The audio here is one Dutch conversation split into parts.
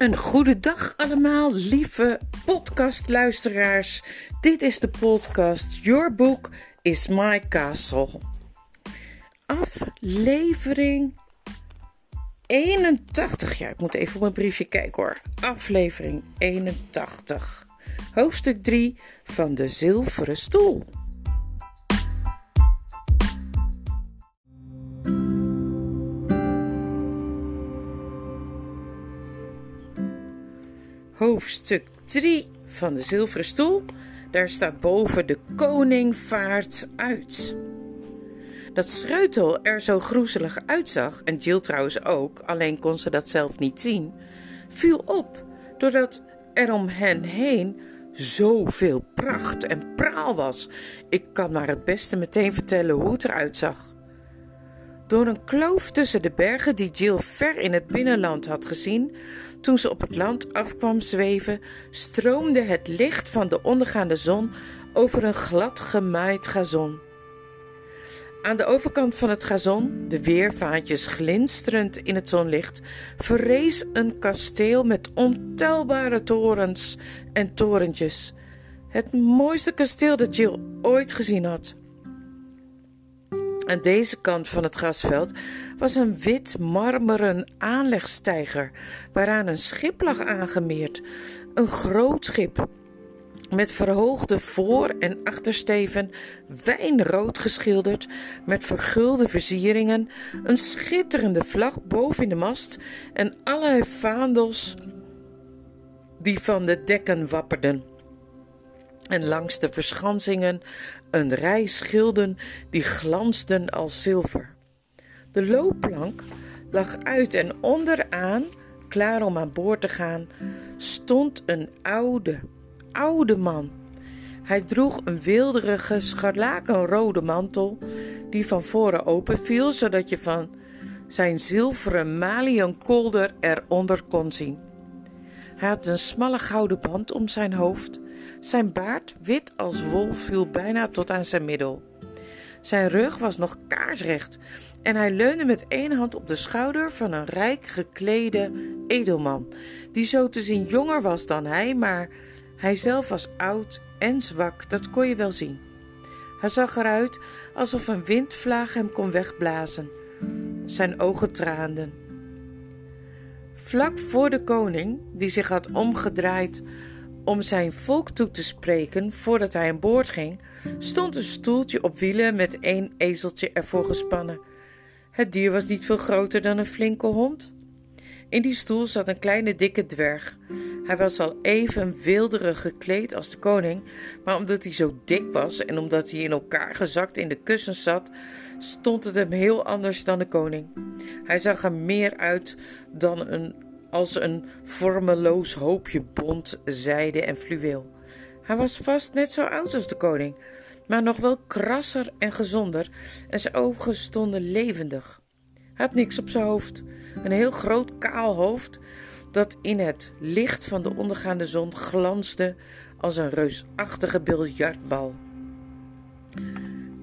Een goede dag allemaal, lieve podcastluisteraars. Dit is de podcast Your Book is My Castle. Aflevering 81. Ja, ik moet even op mijn briefje kijken hoor. Aflevering 81. Hoofdstuk 3 van de Zilveren Stoel. Hoofdstuk 3 van de Zilveren Stoel. Daar staat boven de koning vaart uit. Dat Schreutel er zo groezelig uitzag, en Jill trouwens ook, alleen kon ze dat zelf niet zien, viel op doordat er om hen heen zoveel pracht en praal was. Ik kan maar het beste meteen vertellen hoe het eruit zag. Door een kloof tussen de bergen die Jill ver in het binnenland had gezien, toen ze op het land afkwam zweven, stroomde het licht van de ondergaande zon over een glad gemaaid gazon. Aan de overkant van het gazon, de weervaantjes glinsterend in het zonlicht, verrees een kasteel met ontelbare torens en torentjes. Het mooiste kasteel dat Jill ooit gezien had. Aan deze kant van het grasveld was een wit marmeren aanlegsteiger, waaraan een schip lag aangemeerd. Een groot schip met verhoogde voor- en achtersteven, wijnrood geschilderd, met vergulde versieringen, een schitterende vlag boven in de mast en allerlei vaandels die van de dekken wapperden en langs de verschansingen een rij schilden die glansden als zilver. De loopplank lag uit en onderaan, klaar om aan boord te gaan, stond een oude, oude man. Hij droeg een wilderige scharlakenrode mantel die van voren open viel, zodat je van zijn zilveren maliënkolder eronder kon zien. Hij had een smalle gouden band om zijn hoofd zijn baard, wit als wol, viel bijna tot aan zijn middel. Zijn rug was nog kaarsrecht en hij leunde met één hand op de schouder van een rijk geklede edelman, die zo te zien jonger was dan hij, maar hij zelf was oud en zwak, dat kon je wel zien. Hij zag eruit alsof een windvlaag hem kon wegblazen. Zijn ogen traanden. Vlak voor de koning, die zich had omgedraaid om zijn volk toe te spreken voordat hij aan boord ging, stond een stoeltje op wielen met één ezeltje ervoor gespannen. Het dier was niet veel groter dan een flinke hond. In die stoel zat een kleine dikke dwerg. Hij was al even wilderig gekleed als de koning, maar omdat hij zo dik was en omdat hij in elkaar gezakt in de kussens zat, stond het hem heel anders dan de koning. Hij zag er meer uit dan een als een vormeloos hoopje bont, zijde en fluweel. Hij was vast net zo oud als de koning, maar nog wel krasser en gezonder en zijn ogen stonden levendig. Hij had niks op zijn hoofd, een heel groot kaal hoofd dat in het licht van de ondergaande zon glansde als een reusachtige biljartbal.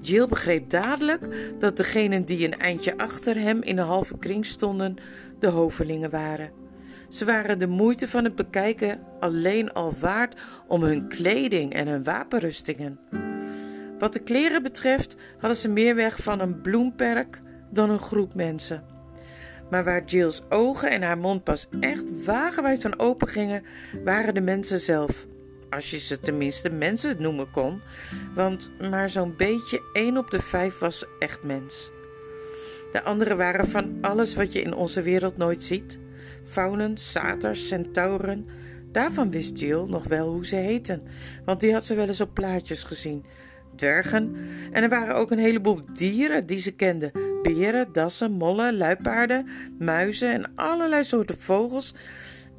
Jill begreep dadelijk dat degenen die een eindje achter hem in een halve kring stonden, de hovelingen waren. Ze waren de moeite van het bekijken alleen al waard om hun kleding en hun wapenrustingen. Wat de kleren betreft hadden ze meer weg van een bloemperk dan een groep mensen. Maar waar Jill's ogen en haar mond pas echt wagenwijd van open gingen, waren de mensen zelf. Als je ze tenminste mensen noemen kon, want maar zo'n beetje één op de vijf was echt mens. De anderen waren van alles wat je in onze wereld nooit ziet faunen, saters, centauren. Daarvan wist Jill nog wel hoe ze heten, want die had ze wel eens op plaatjes gezien. Dwergen, en er waren ook een heleboel dieren die ze kende: beren, dassen, mollen, luipaarden, muizen en allerlei soorten vogels.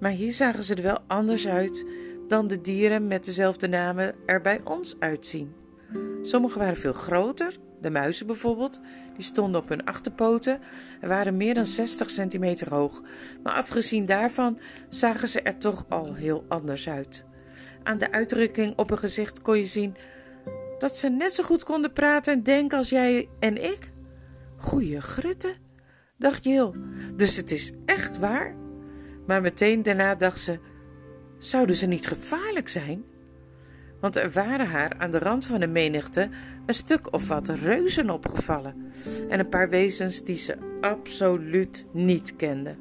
Maar hier zagen ze er wel anders uit dan de dieren met dezelfde namen er bij ons uitzien. Sommige waren veel groter, de muizen bijvoorbeeld, die stonden op hun achterpoten en waren meer dan 60 centimeter hoog. Maar afgezien daarvan zagen ze er toch al heel anders uit. Aan de uitdrukking op hun gezicht kon je zien dat ze net zo goed konden praten en denken als jij en ik. Goeie grutte, dacht Jill. Dus het is echt waar? Maar meteen daarna dacht ze: zouden ze niet gevaarlijk zijn? Want er waren haar aan de rand van de menigte een stuk of wat reuzen opgevallen en een paar wezens die ze absoluut niet kende.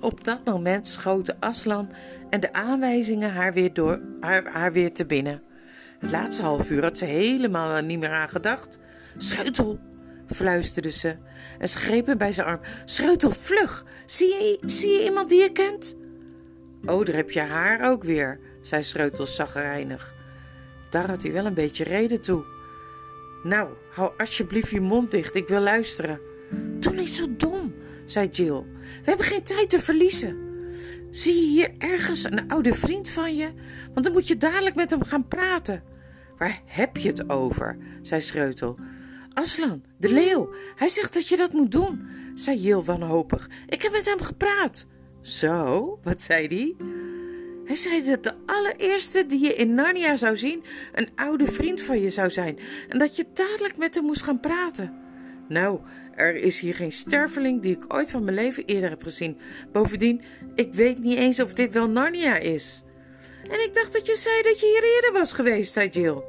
Op dat moment schoten Aslan en de aanwijzingen haar weer, door, haar, haar weer te binnen. Het laatste half uur had ze helemaal niet meer aan gedacht. Scheutel, fluisterde ze en greep hem bij zijn arm. Scheutel, vlug! Zie je, zie je iemand die je kent? Oh, daar heb je haar ook weer, zei Schreutel zagrijnig. Daar had hij wel een beetje reden toe. Nou, hou alsjeblieft je mond dicht, ik wil luisteren. Doe niet zo dom, zei Jill. We hebben geen tijd te verliezen. Zie je hier ergens een oude vriend van je? Want dan moet je dadelijk met hem gaan praten. Waar heb je het over? zei Schreutel. Aslan, de leeuw. Hij zegt dat je dat moet doen, zei Jill wanhopig. Ik heb met hem gepraat. Zo, wat zei hij? Hij zei dat de allereerste die je in Narnia zou zien een oude vriend van je zou zijn en dat je dadelijk met hem moest gaan praten. Nou, er is hier geen sterveling die ik ooit van mijn leven eerder heb gezien. Bovendien, ik weet niet eens of dit wel Narnia is. En ik dacht dat je zei dat je hier eerder was geweest, zei Jill.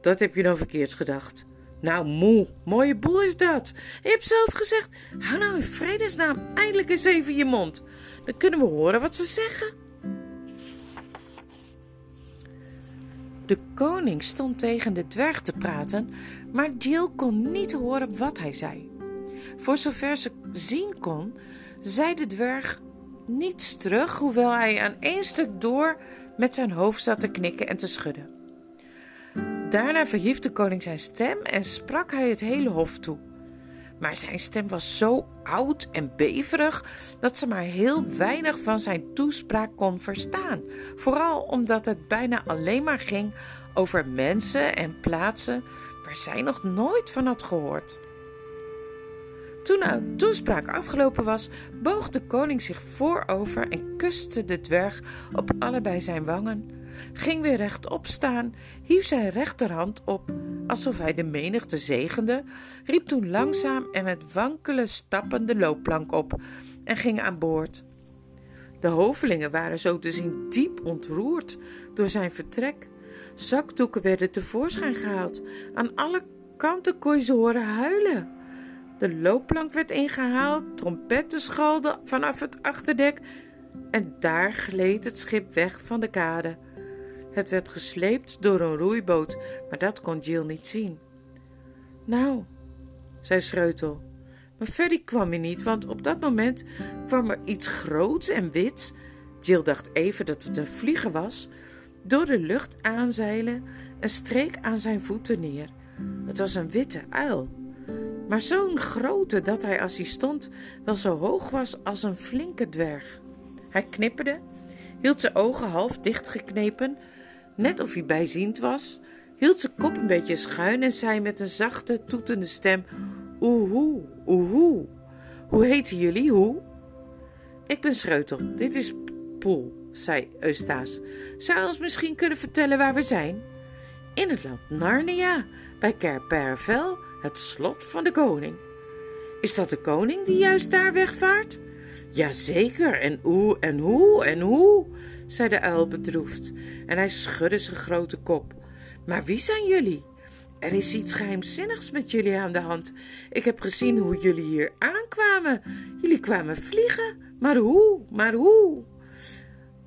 Dat heb je dan verkeerd gedacht. Nou, moe, mooie boel is dat. Je hebt zelf gezegd, hou nou in vredesnaam eindelijk eens even je mond. Dan kunnen we horen wat ze zeggen. De koning stond tegen de dwerg te praten, maar Jill kon niet horen wat hij zei. Voor zover ze zien kon, zei de dwerg niets terug, hoewel hij aan één stuk door met zijn hoofd zat te knikken en te schudden. Daarna verhief de koning zijn stem en sprak hij het hele hof toe. Maar zijn stem was zo oud en beverig dat ze maar heel weinig van zijn toespraak kon verstaan. Vooral omdat het bijna alleen maar ging over mensen en plaatsen waar zij nog nooit van had gehoord. Toen de toespraak afgelopen was, boog de koning zich voorover en kuste de dwerg op allebei zijn wangen, ging weer rechtop staan, hief zijn rechterhand op alsof hij de menigte zegende, riep toen langzaam en met wankele stappen de loopplank op en ging aan boord. De hovelingen waren zo te zien diep ontroerd door zijn vertrek. Zakdoeken werden tevoorschijn gehaald. Aan alle kanten kon je ze horen huilen. De loopplank werd ingehaald, trompetten schalden vanaf het achterdek en daar gleed het schip weg van de kade. Het werd gesleept door een roeiboot, maar dat kon Jill niet zien. Nou, zei Schreutel. Maar Ferry kwam hij niet, want op dat moment kwam er iets groots en wits. Jill dacht even dat het een vlieger was, door de lucht aanzeilen en streek aan zijn voeten neer. Het was een witte uil, maar zo'n grote dat hij als hij stond wel zo hoog was als een flinke dwerg. Hij knipperde, hield zijn ogen half dichtgeknepen, net of hij bijziend was, hield zijn kop een beetje schuin en zei met een zachte, toetende stem: Oehoe, oehoe. Hoe heten jullie, hoe? Ik ben Schreutel, dit is Poel, zei Eustace. Zou je ons misschien kunnen vertellen waar we zijn? In het land Narnia, bij Kerpervel, het slot van de koning. Is dat de koning die juist daar wegvaart? Jazeker, en hoe en hoe en hoe, zei de uil bedroefd, en hij schudde zijn grote kop. Maar wie zijn jullie? Er is iets geheimzinnigs met jullie aan de hand. Ik heb gezien hoe jullie hier aankwamen. Jullie kwamen vliegen. Maar hoe? Maar hoe?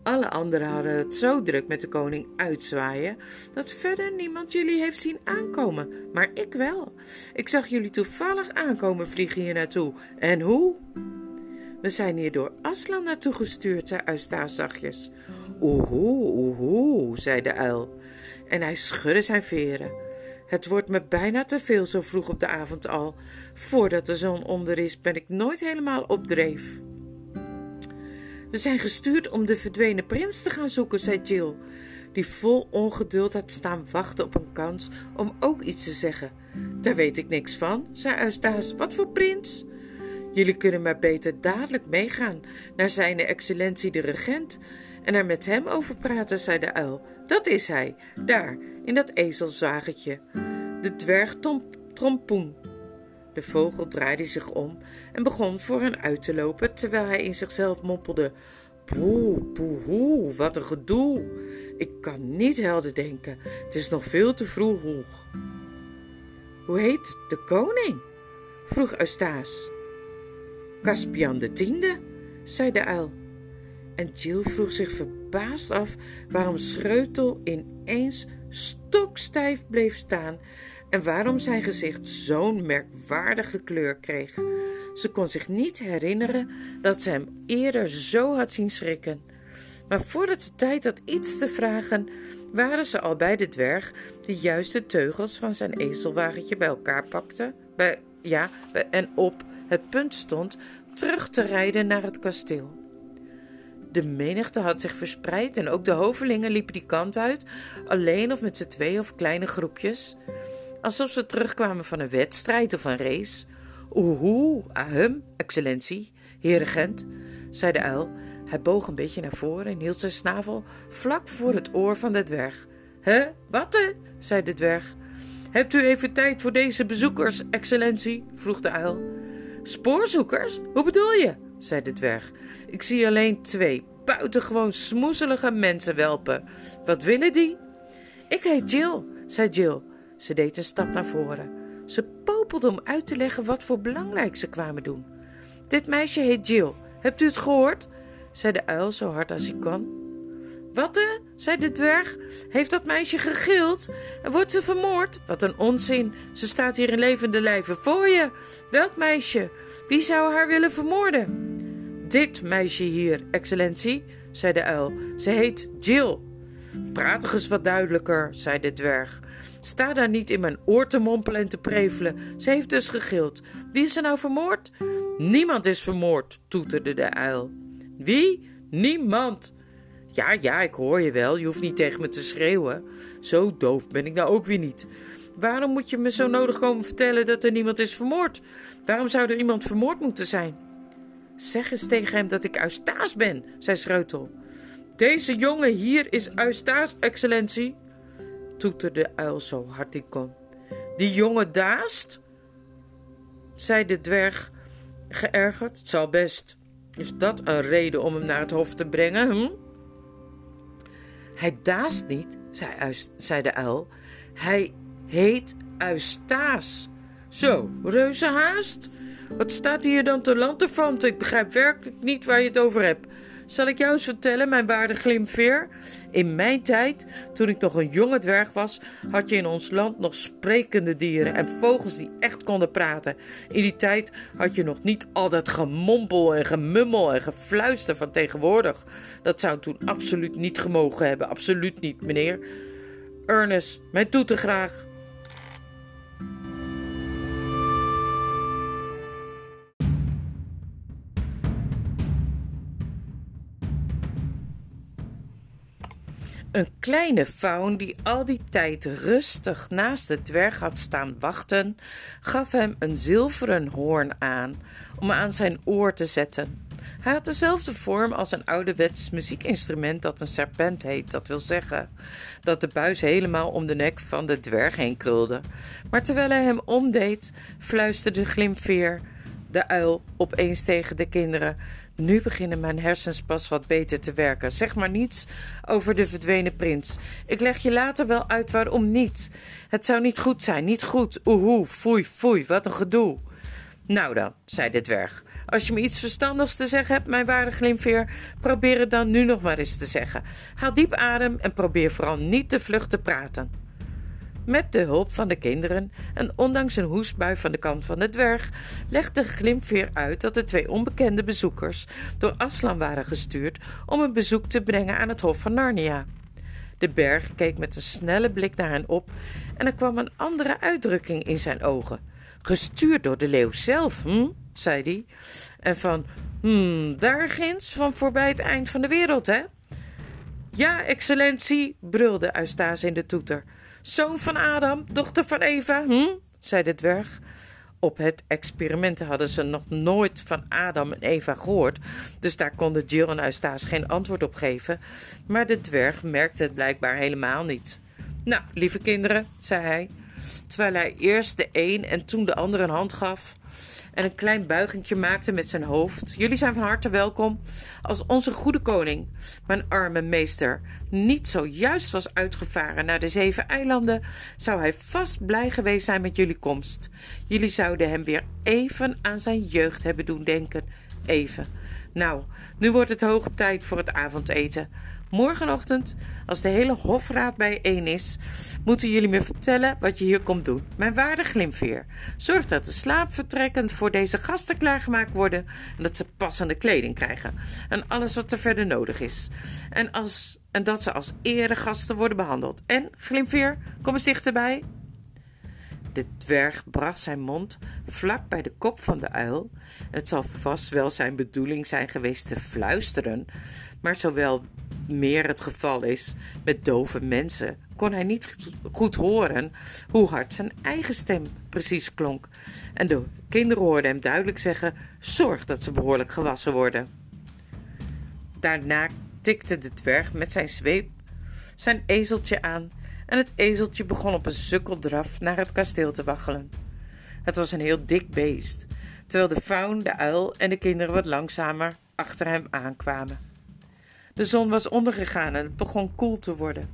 Alle anderen hadden het zo druk met de koning uitzwaaien dat verder niemand jullie heeft zien aankomen, maar ik wel. Ik zag jullie toevallig aankomen vliegen hier naartoe. En hoe? We zijn hier door Aslan naartoe gestuurd, zei Eustace zachtjes. Oehoe, oehoe, zei de uil. En hij schudde zijn veren. Het wordt me bijna te veel zo vroeg op de avond al. Voordat de zon onder is, ben ik nooit helemaal op dreef. We zijn gestuurd om de verdwenen prins te gaan zoeken, zei Jill, die vol ongeduld had staan wachten op een kans om ook iets te zeggen. Daar weet ik niks van, zei Eustace. Wat voor prins? Jullie kunnen maar beter dadelijk meegaan naar zijn excellentie de regent en er met hem over praten, zei de uil. Dat is hij, daar, in dat ezelzwagentje. De dwerg Trompoen. De vogel draaide zich om en begon voor hen uit te lopen, terwijl hij in zichzelf moppelde: Poeh, poehoe, wat een gedoe. Ik kan niet helder denken. Het is nog veel te vroeg. Hoe heet de koning? vroeg Eustace. Caspian de tiende, zei de uil. En Jill vroeg zich verbaasd af waarom Schreutel ineens stokstijf bleef staan en waarom zijn gezicht zo'n merkwaardige kleur kreeg. Ze kon zich niet herinneren dat ze hem eerder zo had zien schrikken. Maar voordat ze tijd had iets te vragen, waren ze al bij de dwerg die juist de teugels van zijn ezelwagentje bij elkaar pakte. Bij, ja, en op het punt stond terug te rijden naar het kasteel. De menigte had zich verspreid en ook de hovelingen liepen die kant uit, alleen of met z'n twee of kleine groepjes, alsof ze terugkwamen van een wedstrijd of een race. Oehoe, ahem, excellentie, heer regent, zei de uil. Hij boog een beetje naar voren en hield zijn snavel vlak voor het oor van de dwerg. Hè, wat? zei de dwerg. Hebt u even tijd voor deze bezoekers, excellentie? vroeg de uil. Spoorzoekers? Hoe bedoel je? zei de dwerg. Ik zie alleen twee buitengewoon smoezelige mensenwelpen. Wat willen die? Ik heet Jill, zei Jill. Ze deed een stap naar voren. Ze popelde om uit te leggen wat voor belangrijk ze kwamen doen. Dit meisje heet Jill. Hebt u het gehoord? zei de uil zo hard als hij kon. Wat de? zei de dwerg. Heeft dat meisje gegild? En wordt ze vermoord? Wat een onzin. Ze staat hier in levende lijven voor je. Welk meisje? Wie zou haar willen vermoorden? Dit meisje hier, excellentie, zei de uil. Ze heet Jill. Praat eens wat duidelijker, zei de dwerg. Sta daar niet in mijn oor te mompelen en te prevelen. Ze heeft dus gegild. Wie is er nou vermoord? Niemand is vermoord, toeterde de uil. Wie? Niemand. Ja, ja, ik hoor je wel. Je hoeft niet tegen me te schreeuwen. Zo doof ben ik nou ook weer niet. Waarom moet je me zo nodig komen vertellen dat er niemand is vermoord? Waarom zou er iemand vermoord moeten zijn? Zeg eens tegen hem dat ik Eustace ben, zei Schreutel. Deze jongen hier is Eustace, excellentie, toeterde de uil zo hard hij kon. Die jongen daast? zei de dwerg geërgerd. Het zal best. Is dat een reden om hem naar het hof te brengen, hm? Hij daast niet, zei, zei de uil. Hij heet Eustace. Zo, reuzenhaast. Wat staat hier dan te lanterfanten? Ik begrijp werkelijk niet waar je het over hebt. Zal ik jou eens vertellen, mijn waarde glimveer? In mijn tijd, toen ik nog een jonge dwerg was, had je in ons land nog sprekende dieren en vogels die echt konden praten. In die tijd had je nog niet al dat gemompel en gemummel en gefluister van tegenwoordig. Dat zou toen absoluut niet gemogen hebben, absoluut niet, meneer. Ernest, mijn toeten graag. Een kleine faun die al die tijd rustig naast de dwerg had staan wachten, gaf hem een zilveren hoorn aan om aan zijn oor te zetten. Hij had dezelfde vorm als een ouderwets muziekinstrument dat een serpent heet, dat wil zeggen dat de buis helemaal om de nek van de dwerg heen krulde. Maar terwijl hij hem omdeed, fluisterde Glimveer, de uil, opeens tegen de kinderen: nu beginnen mijn hersens pas wat beter te werken. Zeg maar niets over de verdwenen prins. Ik leg je later wel uit waarom niet. Het zou niet goed zijn, niet goed. Oehoe, foei, foei, wat een gedoe. Nou dan, zei de dwerg. Als je me iets verstandigs te zeggen hebt, mijn waarde glimveer, probeer het dan nu nog maar eens te zeggen. Haal diep adem en probeer vooral niet te vlug te praten. Met de hulp van de kinderen en ondanks een hoestbui van de kant van de dwerg legde Glimveer uit dat de twee onbekende bezoekers door Aslan waren gestuurd om een bezoek te brengen aan het Hof van Narnia. De berg keek met een snelle blik naar hen op en er kwam een andere uitdrukking in zijn ogen. Gestuurd door de leeuw zelf, hm? zei hij. En van, hm, daar ginds, van voorbij het eind van de wereld, hè? Ja, excellentie, brulde Eustace in de toeter. Zoon van Adam, dochter van Eva, hm? zei de dwerg. Op het experiment hadden ze nog nooit van Adam en Eva gehoord, dus daar konden Jill en Eustace geen antwoord op geven. Maar de dwerg merkte het blijkbaar helemaal niet. Nou, lieve kinderen, zei hij, terwijl hij eerst de een en toen de andere een hand gaf en een klein buigingje maakte met zijn hoofd. Jullie zijn van harte welkom. Als onze goede koning, mijn arme meester, niet zojuist was uitgevaren naar de zeven eilanden, zou hij vast blij geweest zijn met jullie komst. Jullie zouden hem weer even aan zijn jeugd hebben doen denken. Even. Nou, nu wordt het hoge tijd voor het avondeten. Morgenochtend, als de hele hofraad bijeen is, moeten jullie me vertellen wat je hier komt doen. Mijn waarde glimveer. Zorg dat de slaapvertrekken voor deze gasten klaargemaakt worden en dat ze passende kleding krijgen. En alles wat er verder nodig is. En, als, en dat ze als eregasten worden behandeld. En, glimveer, kom eens dichterbij. De dwerg bracht zijn mond vlak bij de kop van de uil. Het zal vast wel zijn bedoeling zijn geweest te fluisteren, maar zowel meer het geval is met dove mensen, kon hij niet goed horen hoe hard zijn eigen stem precies klonk. En de kinderen hoorden hem duidelijk zeggen: Zorg dat ze behoorlijk gewassen worden. Daarna tikte de dwerg met zijn zweep zijn ezeltje aan en het ezeltje begon op een sukkeldraf naar het kasteel te waggelen. Het was een heel dik beest, terwijl de faun, de uil en de kinderen wat langzamer achter hem aankwamen. De zon was ondergegaan en het begon koel te worden.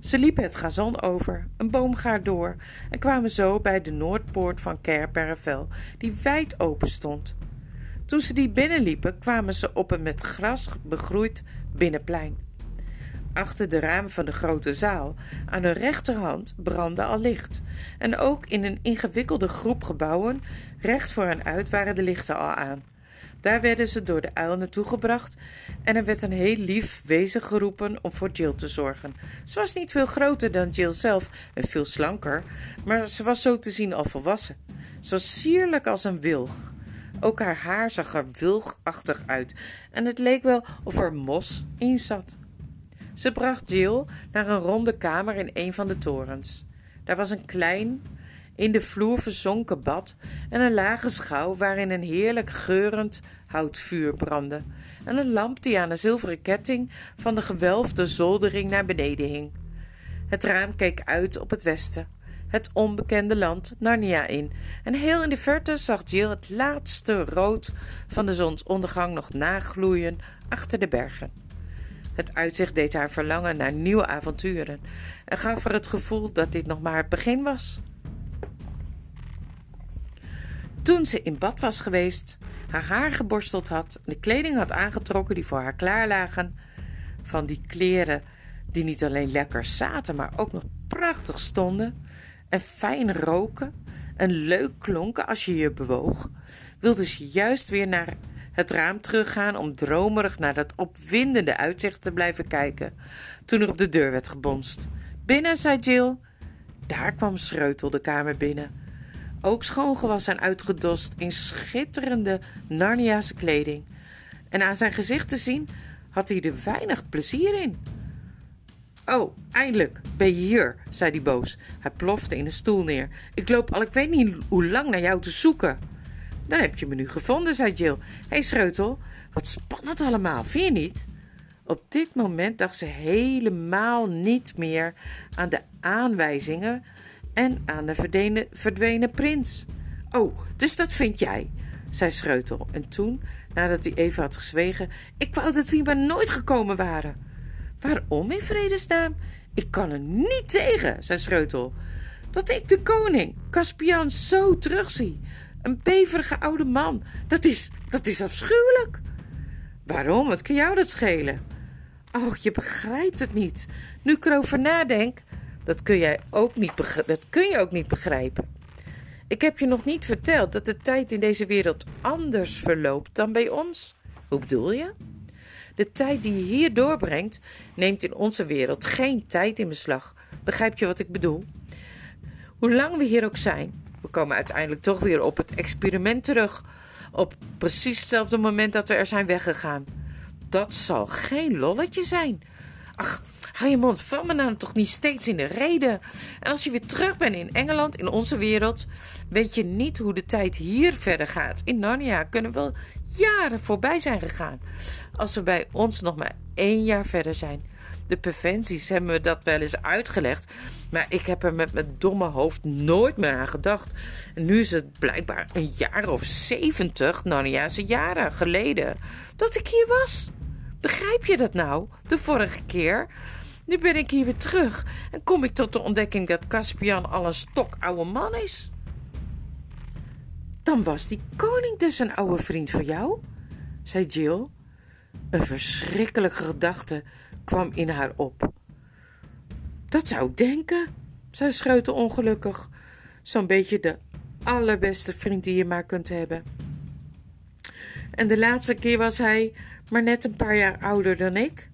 Ze liepen het gazon over, een boomgaard door en kwamen zo bij de noordpoort van Kerpervel, die wijd open stond. Toen ze die binnenliepen, kwamen ze op een met gras begroeid binnenplein. Achter de ramen van de grote zaal, aan hun rechterhand, brandde al licht. En ook in een ingewikkelde groep gebouwen, recht voor hen uit, waren de lichten al aan. Daar werden ze door de uil naartoe gebracht en er werd een heel lief wezen geroepen om voor Jill te zorgen. Ze was niet veel groter dan Jill zelf en veel slanker, maar ze was zo te zien al volwassen. Ze was sierlijk als een wilg. Ook haar haar zag er wilgachtig uit en het leek wel of er mos in zat. Ze bracht Jill naar een ronde kamer in een van de torens. Daar was een klein, in de vloer verzonken bad en een lage schouw waarin een heerlijk geurend houtvuur brandde en een lamp die aan een zilveren ketting van de gewelfde zoldering naar beneden hing. Het raam keek uit op het westen, het onbekende land Narnia in, en heel in de verte zag Jill het laatste rood van de zonsondergang nog nagloeien achter de bergen. Het uitzicht deed haar verlangen naar nieuwe avonturen en gaf haar het gevoel dat dit nog maar het begin was. Toen ze in bad was geweest, haar haar geborsteld had, de kleding had aangetrokken die voor haar klaar lagen, van die kleren die niet alleen lekker zaten, maar ook nog prachtig stonden en fijn roken en leuk klonken als je je bewoog, wilde ze juist weer naar het raam teruggaan om dromerig naar dat opwindende uitzicht te blijven kijken, toen er op de deur werd gebonst. Binnen, zei Jill. Daar kwam Schreutel de kamer binnen ook schoongewassen en uitgedost in schitterende Narniaanse kleding. En aan zijn gezicht te zien had hij er weinig plezier in. Oh, eindelijk ben je hier, zei hij boos. Hij plofte in een stoel neer. Ik loop al ik weet niet hoe lang naar jou te zoeken. Dan heb je me nu gevonden, zei Jill. Hé, hey, Schreutel, wat spannend allemaal, vind je niet? Op dit moment dacht ze helemaal niet meer aan de aanwijzingen en aan de verdwenen, prins. Oh, dus dat vind jij, zei Schreutel. En toen, nadat hij even had gezwegen, ik wou dat we hier maar nooit gekomen waren. Waarom in vredesnaam? Ik kan er niet tegen, zei Schreutel. Dat ik de koning, Caspian, zo terugzie. Een beverige oude man. Dat is, dat is afschuwelijk. Waarom? Wat kan jou dat schelen? Oh, je begrijpt het niet. Nu ik erover nadenk, dat kun, jij ook niet dat kun je ook niet begrijpen. Ik heb je nog niet verteld dat de tijd in deze wereld anders verloopt dan bij ons. Hoe bedoel je? De tijd die je hier doorbrengt, neemt in onze wereld geen tijd in beslag. Begrijp je wat ik bedoel? Hoe lang we hier ook zijn, we komen uiteindelijk toch weer op het experiment terug. Op precies hetzelfde moment dat we er zijn weggegaan. Dat zal geen lolletje zijn. Ach, Hou je mond van me nou toch niet steeds in de reden. En als je weer terug bent in Engeland, in onze wereld, weet je niet hoe de tijd hier verder gaat. In Narnia kunnen wel jaren voorbij zijn gegaan. Als we bij ons nog maar één jaar verder zijn. De preventies hebben me dat wel eens uitgelegd. Maar ik heb er met mijn domme hoofd nooit meer aan gedacht. En nu is het blijkbaar een jaar of zeventig, nou ja, jaren geleden, dat ik hier was. Begrijp je dat nou? De vorige keer. Nu ben ik hier weer terug en kom ik tot de ontdekking dat Caspian al een stokoude man is. Dan was die koning dus een oude vriend voor jou, zei Jill. Een verschrikkelijke gedachte kwam in haar op. Dat zou denken, zei Schreutel ongelukkig. Zo'n beetje de allerbeste vriend die je maar kunt hebben. En de laatste keer was hij maar net een paar jaar ouder dan ik.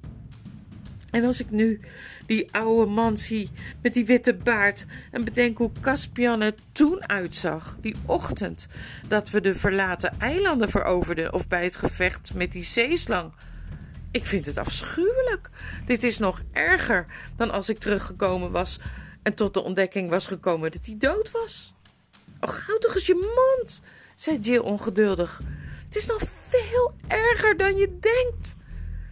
En als ik nu die oude man zie met die witte baard en bedenk hoe Caspian er toen uitzag, die ochtend dat we de verlaten eilanden veroverden of bij het gevecht met die zeeslang. Ik vind het afschuwelijk. Dit is nog erger dan als ik teruggekomen was en tot de ontdekking was gekomen dat hij dood was. Oh, houd toch eens je mond, zei Jill ongeduldig. Het is nog veel erger dan je denkt.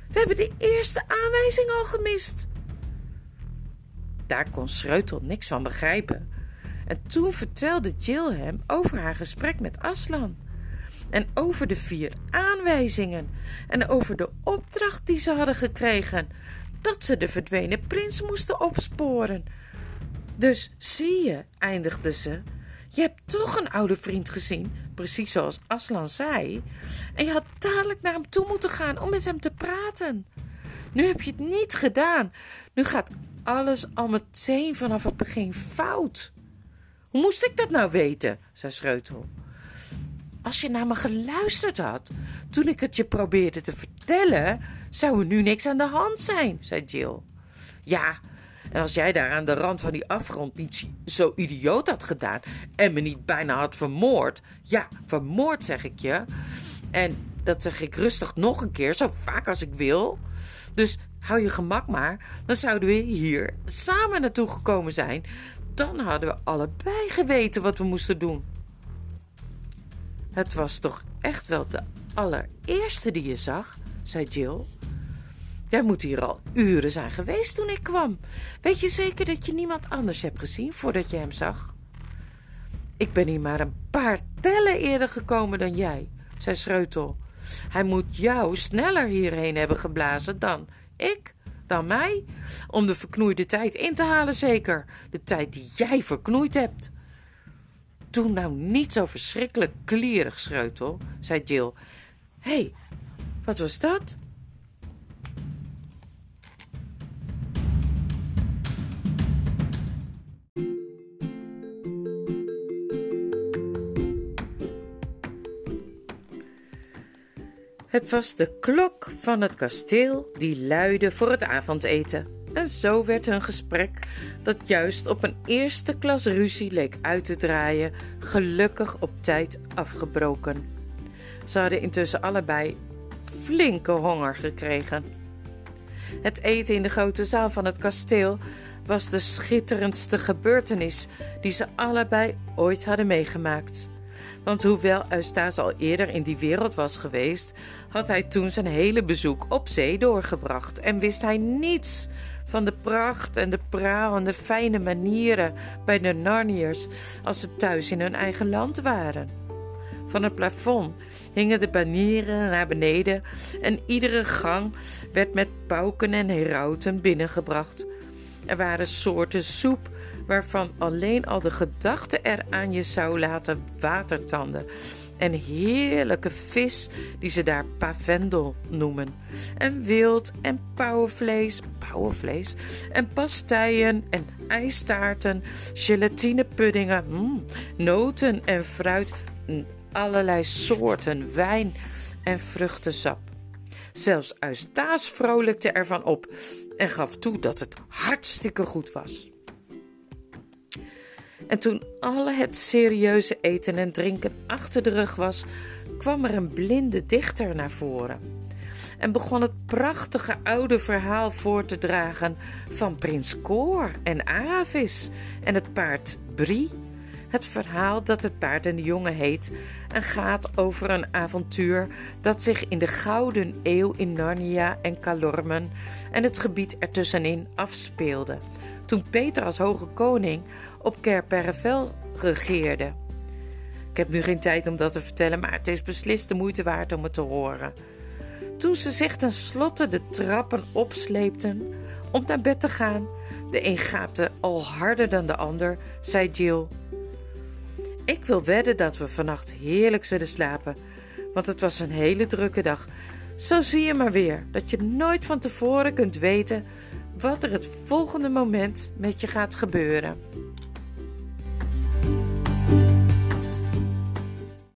We hebben de eerste aanwijzing al gemist. Daar kon Schreutel niks van begrijpen. En toen vertelde Jill hem over haar gesprek met Aslan. En over de vier aanwijzingen. En over de opdracht die ze hadden gekregen. Dat ze de verdwenen prins moesten opsporen. Dus zie je, eindigde ze. Je hebt toch een oude vriend gezien, precies zoals Aslan zei. En je had dadelijk naar hem toe moeten gaan om met hem te praten. Nu heb je het niet gedaan. Nu gaat alles al meteen vanaf het begin fout. Hoe moest ik dat nou weten? zei Schreutel. Als je naar me geluisterd had toen ik het je probeerde te vertellen, zou er nu niks aan de hand zijn, zei Jill. Ja, en als jij daar aan de rand van die afgrond niet zo idioot had gedaan en me niet bijna had vermoord. Ja, vermoord zeg ik je. En dat zeg ik rustig nog een keer, zo vaak als ik wil. Dus hou je gemak maar. Dan zouden we hier samen naartoe gekomen zijn. Dan hadden we allebei geweten wat we moesten doen. Het was toch echt wel de allereerste die je zag, zei Jill. Jij moet hier al uren zijn geweest toen ik kwam. Weet je zeker dat je niemand anders hebt gezien voordat je hem zag? Ik ben hier maar een paar tellen eerder gekomen dan jij, zei Schreutel. Hij moet jou sneller hierheen hebben geblazen dan ik, dan mij. Om de verknoeide tijd in te halen, zeker. De tijd die jij verknoeid hebt. Doe nou niet zo verschrikkelijk klierig, Schreutel, zei Jill. Hé, hey, wat was dat? Het was de klok van het kasteel die luidde voor het avondeten. En zo werd hun gesprek, dat juist op een eerste klas ruzie leek uit te draaien, gelukkig op tijd afgebroken. Ze hadden intussen allebei flinke honger gekregen. Het eten in de grote zaal van het kasteel was de schitterendste gebeurtenis die ze allebei ooit hadden meegemaakt. Want hoewel Eustace al eerder in die wereld was geweest, had hij toen zijn hele bezoek op zee doorgebracht en wist hij niets van de pracht en de praal en de fijne manieren bij de Narniërs als ze thuis in hun eigen land waren. Van het plafond hingen de banieren naar beneden en iedere gang werd met pauken en herauten binnengebracht. Er waren soorten soep waarvan alleen al de gedachte eraan je zou laten watertanden. En heerlijke vis die ze daar pavendel noemen. En wild en pauwenvlees, pauwenvlees en pasteien en ijstaarten, gelatinepuddingen, mm, noten en fruit, mm, allerlei soorten wijn en vruchtensap. Zelfs Eustace vrolijkte ervan op en gaf toe dat het hartstikke goed was. En toen alle het serieuze eten en drinken achter de rug was, kwam er een blinde dichter naar voren en begon het prachtige oude verhaal voor te dragen van prins Koor en Avis en het paard Brie. Het verhaal dat het paard en de jongen heet en gaat over een avontuur dat zich in de Gouden Eeuw in Narnia en Calormen en het gebied ertussenin afspeelde, toen Peter als hoge koning op Cair Paravel regeerde. Ik heb nu geen tijd om dat te vertellen, maar het is beslist de moeite waard om het te horen. Toen ze zich tenslotte de trappen opsleepten om naar bed te gaan, de een gaapte al harder dan de ander, zei Jill: Ik wil wedden dat we vannacht heerlijk zullen slapen, want het was een hele drukke dag. Zo zie je maar weer dat je nooit van tevoren kunt weten wat er het volgende moment met je gaat gebeuren.